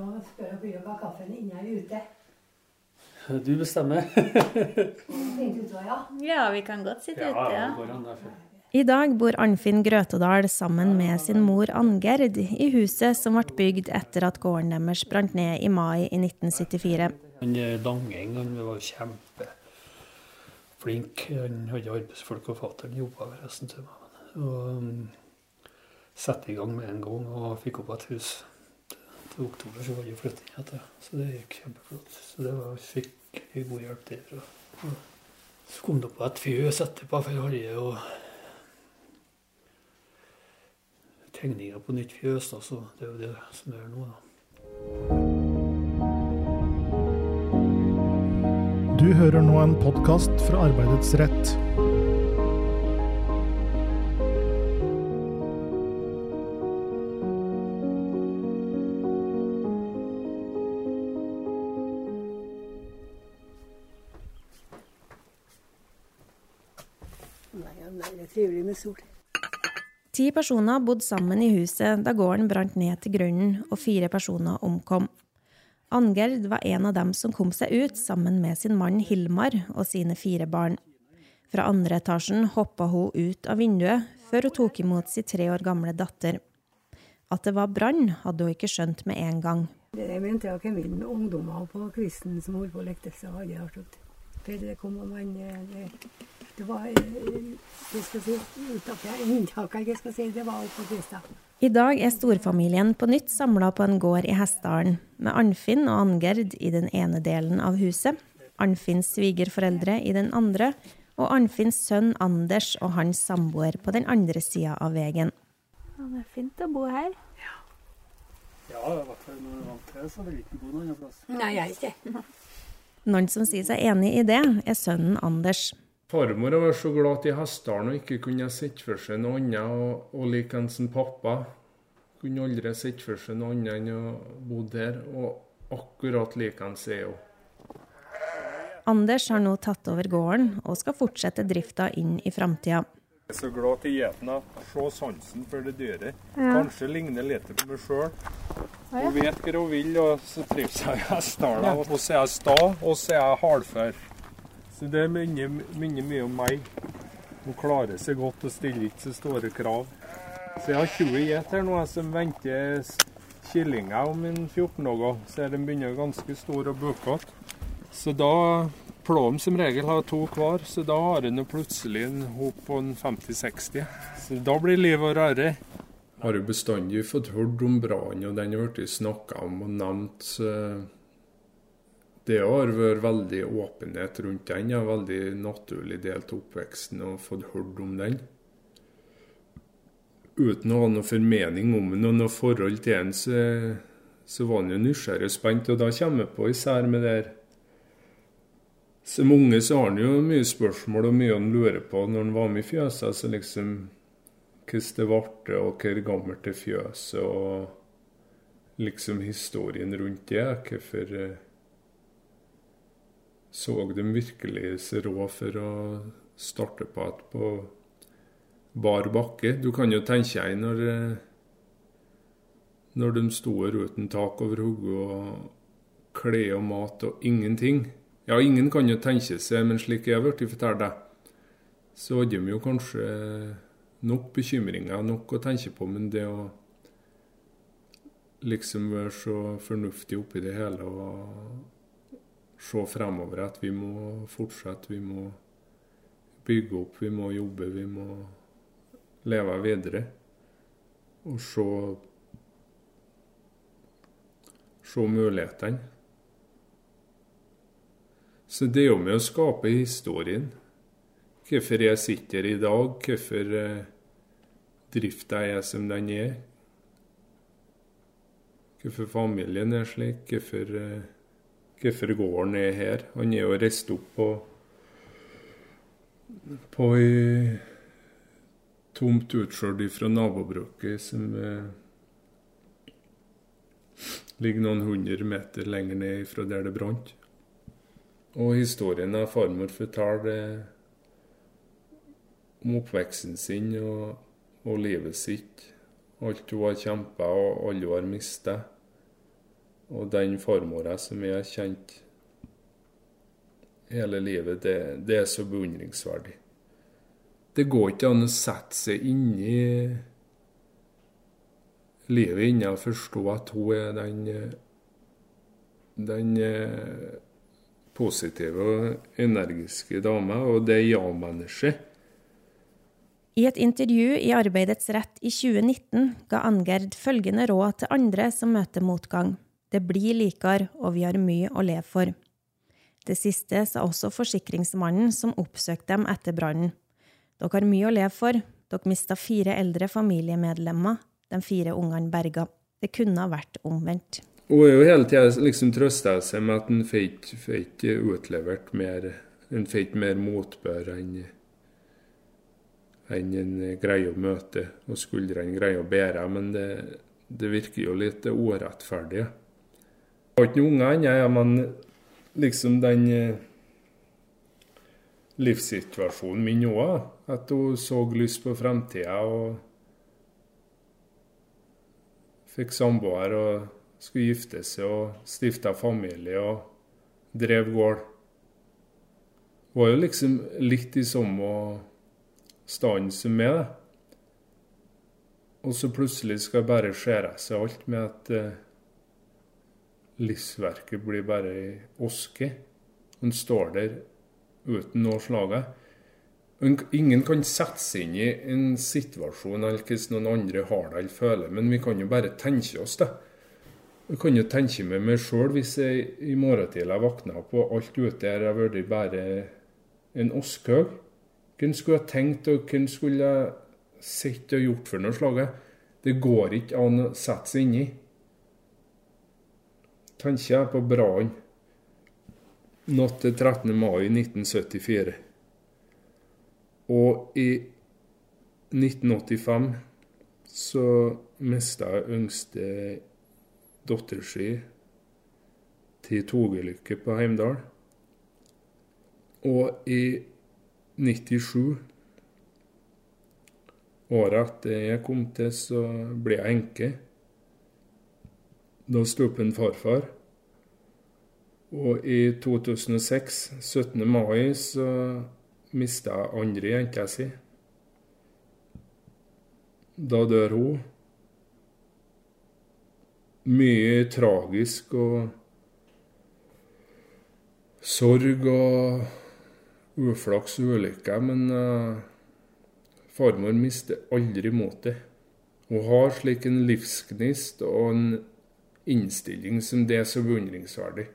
Nå spør jeg blir hva kaffen inne eller ute. Du bestemmer. Ja. Ja, vi kan godt sitte ute. Ja. an, derfor. I dag bor Arnfinn Grøtedal sammen med sin mor Angerd i huset som ble bygd etter at gården deres brant ned i mai i 1974. Han Langeng han var kjempeflink. Han hadde arbeidsfolk, og fatter'n jobba ved resten til meg. Og um, satte i gang med en gang og fikk opp et hus. Til oktober så var det flytting etter. Så det gikk kjempeflott. Så det var, fikk jeg god hjelp derfra. Og så kom det opp et fjøs etterpå, for jeg hadde jo tegninger på nytt fjøs, da, så det er jo det som er nå, da. Du hører nå en podkast fra Arbeidets rett. Sol. Ti personer bodde sammen i huset da gården brant ned til grunnen, og fire personer omkom. Angerd var en av dem som kom seg ut sammen med sin mann Hilmar og sine fire barn. Fra andre etasjen hoppa hun ut av vinduet før hun tok imot sin tre år gamle datter. At det var brann, hadde hun ikke skjønt med en gang. Det jeg mente jeg kom inn med ungdommer på kvisten som holdt på å lekte, så hadde jeg hørt. Det kom om en det, det var eh, skal si Inntaket, hva skal si. Det var oppe på kvista. I dag er storfamilien på nytt samla på en gård i Hessdalen, med Arnfinn og Angerd i den ene delen av huset, Arnfinns svigerforeldre i den andre, og Arnfinns sønn Anders og hans samboer på den andre sida av veien. Ja, det er fint å bo her. Ja, i hvert fall når du er vant til det, så vil ikke bo noen annen plass. Nei, jeg er ikke. Noen som sier seg enig i det, er sønnen Anders. Farmor vært så glad i hestene og ikke kunne sett for seg noe annet. Og, og likeens en pappa kunne aldri sett for seg noe annet enn å bo der. Og akkurat likeens er hun. Anders har nå tatt over gården og skal fortsette drifta inn i framtida. Jeg er så glad til gjetene. se sansen for det dyret. Kanskje ligner litt på meg sjøl. Hun vet hva hun vil, og så trives jeg i. Og så er jeg sta, og så er jeg hardfør. Så det minner, minner mye om meg. Hun klarer seg godt og stiller ikke så store krav. Så jeg har 20 gjet nå som venter killinger om en 14 dager. Så de begynner ganske store og bukete. Så da pleier som regel har to hver, så da har en plutselig en hop på en 50-60. Så da blir livet og. Har du bestandig fått hørt om brannen, og den har blitt snakka om og nevnt. Det har vært veldig åpenhet rundt den. ja, veldig naturlig del av oppveksten og fått hørt om den. Uten å ha noe formening om den og noe forhold til den, så, så var han jo nysgjerrig og spent. Og da kommer jeg på især med det her Som unge så har han jo mye spørsmål og mye han lurer på når han var med i fjøset. Altså liksom hvordan det ble, og hvor gammelt det fjøset, og liksom historien rundt det. Hvorfor eh, så de virkelig seg råd for å starte på et på bar bakke? Du kan jo tenke deg når, eh, når de sto uten tak over hodet og klær og mat og ingenting. Ja, ingen kan jo tenke seg, men slik jeg har blitt fortalt deg, så hadde de jo kanskje nok bekymringer, nok å tenke på, men det å liksom være så fornuftig oppi det hele og se fremover at vi må fortsette, vi må bygge opp, vi må jobbe, vi må leve videre. Og se se mulighetene. Så det er jo med å skape historien. Hvorfor jeg sitter i dag, hvorfor eh, drifta er som den er. Hvorfor familien er slik, hvorfor, eh, hvorfor gården er her. Han er jo reist opp på, på ei tomt utskjørt fra nabobruket som eh, ligger noen hundre meter lenger ned fra der det brant. Og historien av farmor forteller om oppveksten sin og, og livet sitt. Alt hun har kjempa og alle hun har mista. Og den farmora som jeg har kjent hele livet, det, det er så beundringsverdig. Det går ikke an å sette seg inn i livet inne og forstå at hun er den, den eh, positive og energiske dama, og det ja-mennesket. I et intervju i Arbeidets Rett i 2019 ga Angerd følgende råd til andre som møter motgang. Det blir likere, og vi har mye å leve for. Det siste sa også forsikringsmannen som oppsøkte dem etter brannen. Dere har mye å leve for. Dere mista fire eldre familiemedlemmer. De fire ungene berga. Det kunne ha vært omvendt. Hun er jo hele tida liksom trøsta seg med at en fikk utlevert mer En fikk mer motbør enn enn en greier å møte, og skuldrene greier å bære. Men det, det virker jo litt urettferdig. Jeg har ikke noen unger ennå, men liksom den livssituasjonen min òg. At hun så lyst på fremtida og fikk samboer og skulle gifte seg og stifta familie og drev gård. Var jo liksom litt i samme stand som meg. Og så plutselig skal bare skjære seg alt med at eh, livsverket blir bare ei oske. Han står der uten noe slaget. Ingen kan sette seg inn i en situasjon eller hvordan noen andre har det eller føler, men vi kan jo bare tenke oss det. Jeg kan jo tenke med meg sjøl hvis jeg i morgen tidlig våkna på alt ute her har vært bare en oskhaug. Hvem skulle jeg tenkt, og hvem skulle jeg sett og gjort for noe slaget? Det går ikke an å sette seg inn i. Tenker jeg på Braen natt til 13. mai 1974. Og i 1985 så mista jeg yngste datter til togulykke på Heimdal. Og i 97, året etter jeg kom til, så ble jeg enke. Da sto en farfar. Og i 2006, 17. mai, så mista jeg andre jenta si. Da dør hun. Mye tragisk og sorg og uflaks og ulykker, men uh, farmor mister aldri motet. Hun har slik en livsgnist og en innstilling som det er så beundringsverdig.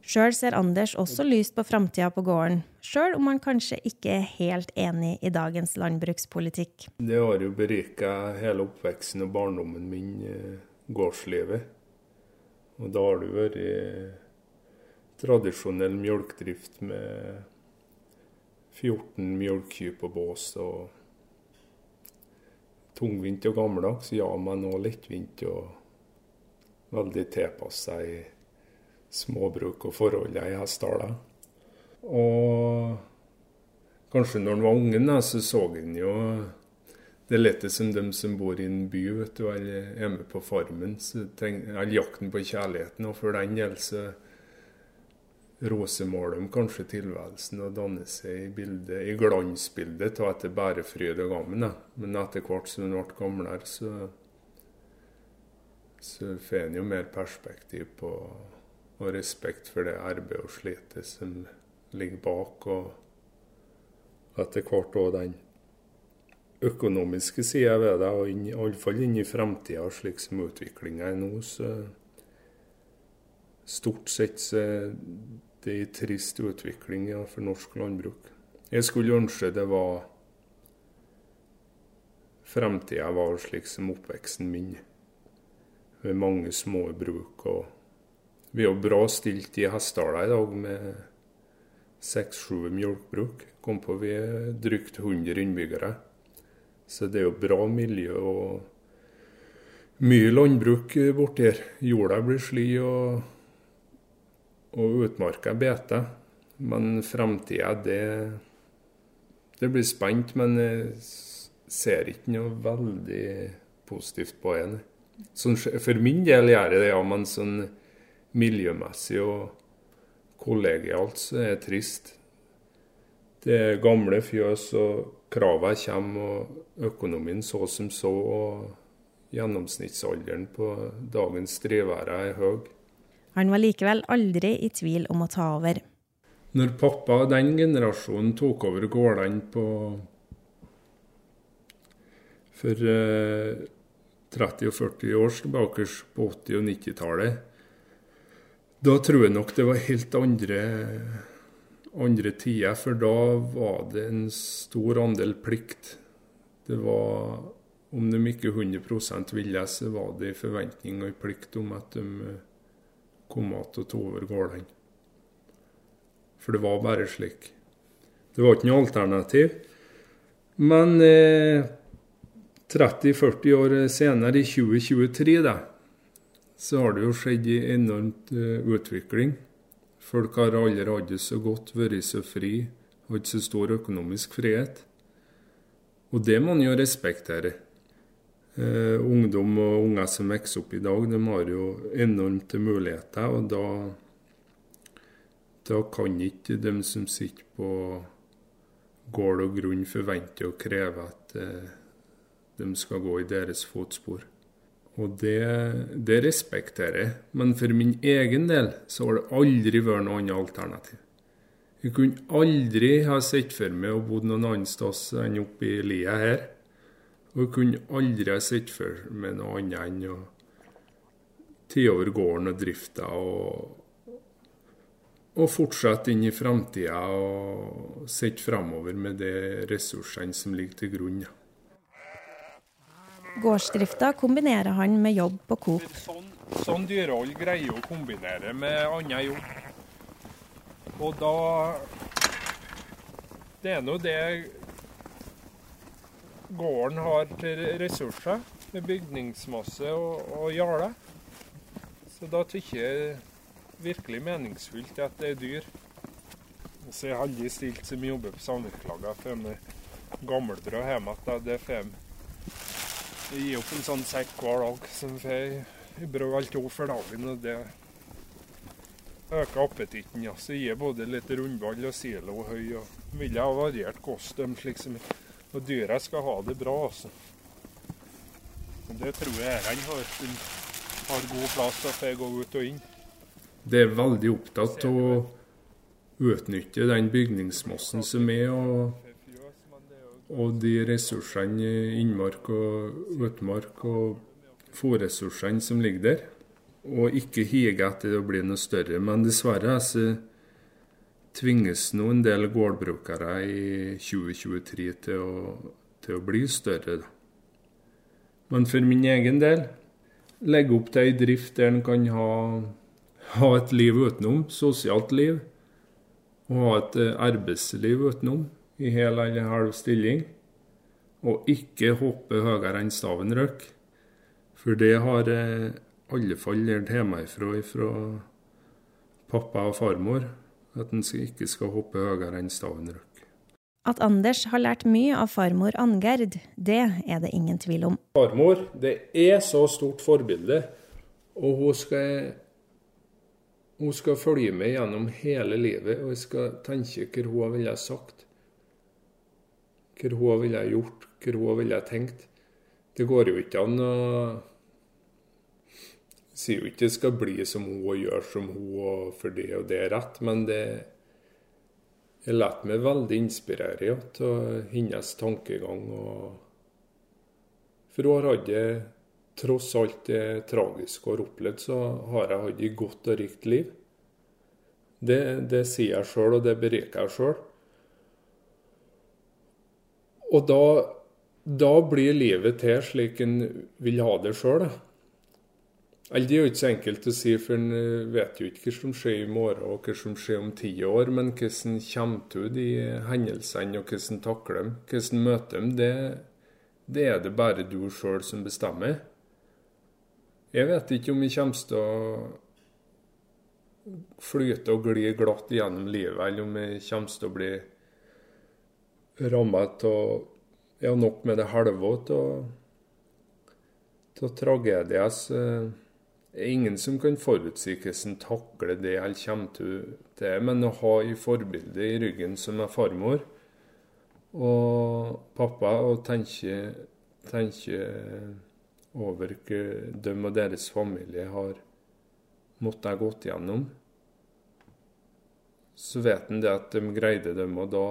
Sjøl ser Anders også lyst på framtida på gården, sjøl om han kanskje ikke er helt enig i dagens landbrukspolitikk. Det har jo berika hele oppveksten og barndommen min, eh, gårdslivet. Og da har det vært tradisjonell mjølkedrift med 14 mjølkekyr på bås. og Tungvint og gammeldags, ja, men òg lettvint og veldig tilpassa i småbruk og forholdene i Hessdala. Og kanskje når han var ungen, så så han jo det er litt som de som bor i en by vet du, eller er med på Farmen. Eller jakten på kjærligheten. Og for den del så rosemåler de kanskje tilværelsen og danner seg i, bildet, i glansbildet av at det bare fryd og gammen. Men etter hvert som han ble gamlere, så, så får en jo mer perspektiv på og respekt for det arbeidet og slitet som ligger bak. Og etter hvert òg den økonomiske sida ved det, og inn, iallfall inn i framtida, slik som utviklinga er nå, så stort sett så det er en trist utvikling ja, for norsk landbruk. Jeg skulle ønske det var Framtida var slik som oppveksten min, med mange små bruk og vi er jo bra stilt i Hessdala i dag med seks-sju mjølkebruk. Kom på vi er drygt 100 innbyggere. Så det er jo bra miljø og mye landbruk borti her. Jorda blir sli og, og utmarka beter. Men framtida, det, det blir spent. Men jeg ser ikke noe veldig positivt på det. Sånn, for min del gjør jeg det, ja. Men sånn miljømessig og kollegialt så er det trist. Det er gamle fjøs, og kravene kommer, og økonomien så som så. og Gjennomsnittsalderen på dagens drivere er høy. Han var likevel aldri i tvil om å ta over. Når pappa og den generasjonen tok over gårdene på for eh, 30 og 40 år tilbake på 80- og 90-tallet, da tror jeg nok det var helt andre, andre tider. For da var det en stor andel plikt. Det var om de ikke 100 ville, så var det en forventning og en plikt om at de eh, kom til og tok over gårdene. For det var bare slik. Det var ikke noe alternativ. Men eh, 30-40 år senere, i 2023, da, så har det jo skjedd en enormt uh, utvikling. Folk har aldri hatt det så godt, vært så fri, hatt så stor økonomisk frihet. Og det må man jo respektere. Eh, ungdom og unger som vokser opp i dag, de har jo enormte muligheter. Og da, da kan ikke de som sitter på gård og grunn, forvente og kreve at uh, de skal gå i deres fotspor. Og det, det respekterer jeg. Men for min egen del så har det aldri vært noe annet alternativ. Jeg kunne aldri ha sett for meg å bo noen annen sted enn oppe i lia her. Og jeg kunne aldri ha sett for meg noe annet enn å ta over gården og drifta og, og fortsette inn i framtida og sette framover med de ressursene som ligger til grunn. Gårdsdrifta kombinerer han med jobb på Coop. Sånn, sånn dyrehold greier å kombinere med annen jobb. Og da Det er nå det gården har til ressurser, med bygningsmasse og, og jarder. Så da syns jeg virkelig meningsfylt at det er dyr. Så jeg har aldri stilt som jobber på samvirkelaget for en gammeldra hjemme at det får jeg gir opp en sånn sekk hver dag som får brød alt over for dagen. og Det øker appetitten. Ja. Så gir både litt rundball og silo og høy. og Vil ha variert kost. Liksom. Og dyra skal ha det bra, altså. Og det tror jeg ærene har, har god plass til å få gå ut og inn. Det er veldig opptatt av å utnytte den bygningsmassen som er. og og de ressursene innmark og utmark og fòrressursene som ligger der. Og ikke hige etter å bli noe større. Men dessverre så tvinges nå en del gårdbrukere i 2023 til å, til å bli større. Da. Men for min egen del legge opp til ei drift der en kan ha, ha et liv utenom, sosialt liv, og ha et eh, arbeidsliv utenom i hel eller halv stilling. Og ikke hoppe høyere enn staven røk. For det har jeg i alle fall lært hjemmefra fra pappa og farmor. At en ikke skal hoppe høyere enn staven røk. At Anders har lært mye av farmor Angerd, det er det ingen tvil om. Farmor det er så stort forbilde, og hun skal, hun skal følge med gjennom hele livet. Og jeg skal tenke hva hun ville sagt hva hun ville gjort, hva hun ville tenkt. Det går jo ikke an å Sier jo ikke det skal bli som hun og gjøre som hun, og for det og det er rett, men det jeg lar meg veldig inspirere av hennes tankegang. For hun har hatt Tross alt det tragiske hun har opplevd, så har jeg hatt et godt og rikt liv. Det, det sier jeg sjøl, og det beriker jeg sjøl. Og da, da, blir livet til slik en vil ha det sjøl. Det er jo ikke så enkelt å si, for en eh, vet jo ikke hva som skjer i morgen og hva som skjer om ti år. Men hvordan kommer du de hendelsene, og hvordan takler dem, hvordan møter dem, det, det er det bare du sjøl som bestemmer. Jeg vet ikke om vi kommer til å flyte og gli glatt gjennom livet, eller om vi kommer til å bli ramma av ja, nok med det halve av tragedier. Det er ingen som kan forutsi hvordan takle det eller kommer til det, men å ha i forbilde i ryggen som er farmor og pappa, og tenke, tenke over hva de og deres familie har måttet gått gjennom, så vet han det at de greide dem, og da,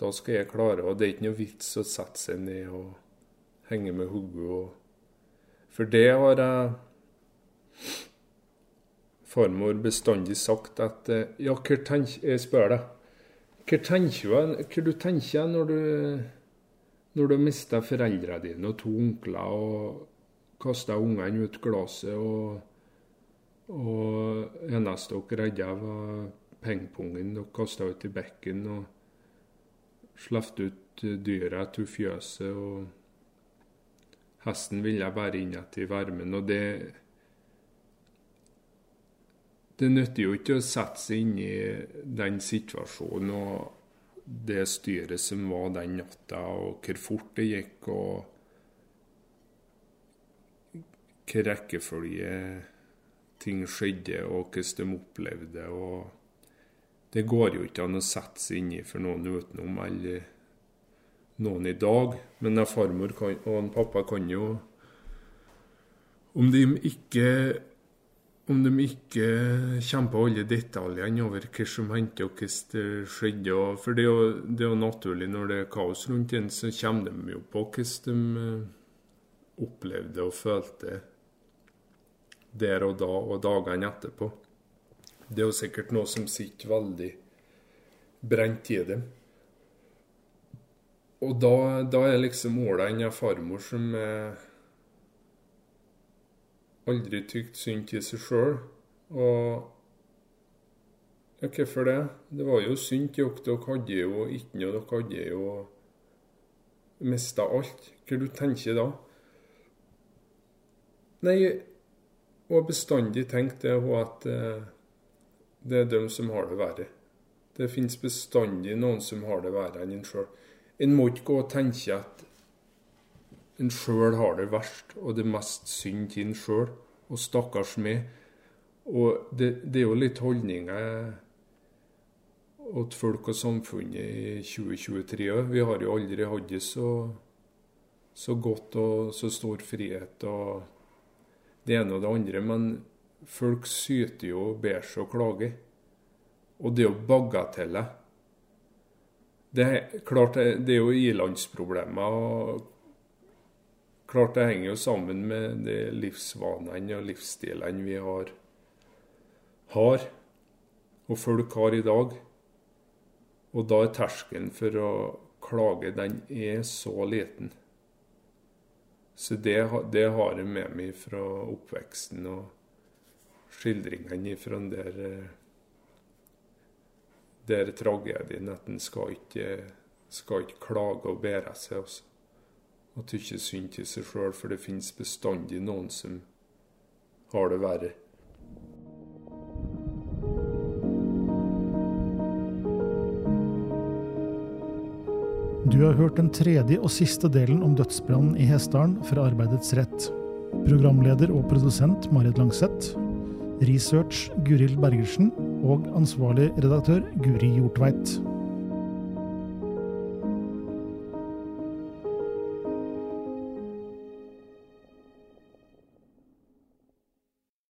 da, skal jeg klare. Og det er ikke noe vits å sette seg ned og henge med hodet. For det har jeg farmor bestandig sagt at Ja, hva tenker Jeg spør deg. Hva tenker du, hva du når du når du mister foreldrene dine og to onkler og kaster ungene ut glasset og, og eneste dere redda, var pengpongen dere kasta ut i bekken og slapp ut dyra til fjøset. og Hesten ville bare inn igjen i varmen. og det det nytter jo ikke å sette seg inn i den situasjonen og det styret som var den natta, og hvor fort det gikk, og hvilken rekkefølge ting skjedde, og hvordan de opplevde. og Det går jo ikke an å sette seg inn i for noen utenom eller noen i dag. Men en farmor kan, og en pappa kan jo Om de ikke om de ikke på alle detaljene over hva som hendte og hvordan det skjedde. For det er, jo, det er, jo, naturlig når det er kaos rundt en, så kommer de jo på hvordan de eh, opplevde og følte der og da og dagene etterpå. Det er jo sikkert noe som sitter veldig brent i dem. Og da, da er liksom Åla en farmor som er aldri tykt synd til seg sjøl. Og ja, hvorfor det? Det var jo synd til dere. Dere hadde jo ikke noe. Dere hadde jo mista alt. Hva du tenker da? Nei, hun har bestandig tenkt det, at eh, det er dem som har det verre. Det finnes bestandig noen som har det verre enn en sjøl. En må ikke gå og tenke at en sjøl har det verst, og det er mest synd til en sjøl. Og stakkars meg. Og det, det, er jo litt holdninger til folk og samfunnet i 2023 òg. Vi har jo aldri hatt det så, så godt og så stor frihet og det ene og det andre. Men folk syter jo og ber seg og klager. Og det er jo bagateller. Det er klart det er jo ilandsproblemer. og Klart det henger jo sammen med de livsvanene og livsstilene vi har, har, og folk har i dag. Og da er terskelen for å klage, den er så liten. Så det, det har jeg med meg fra oppveksten og skildringene fra den der, der tragedien at en skal ikke, skal ikke klage og bære seg. også og tykke synd til seg sjøl, for det finnes bestandig noen som har det verre. Du har hørt den tredje og siste delen om dødsbrannen i Hessdalen fra Arbeidets rett. Programleder og produsent Marit Langseth. Research Guril Bergersen. Og ansvarlig redaktør Guri Hjortveit.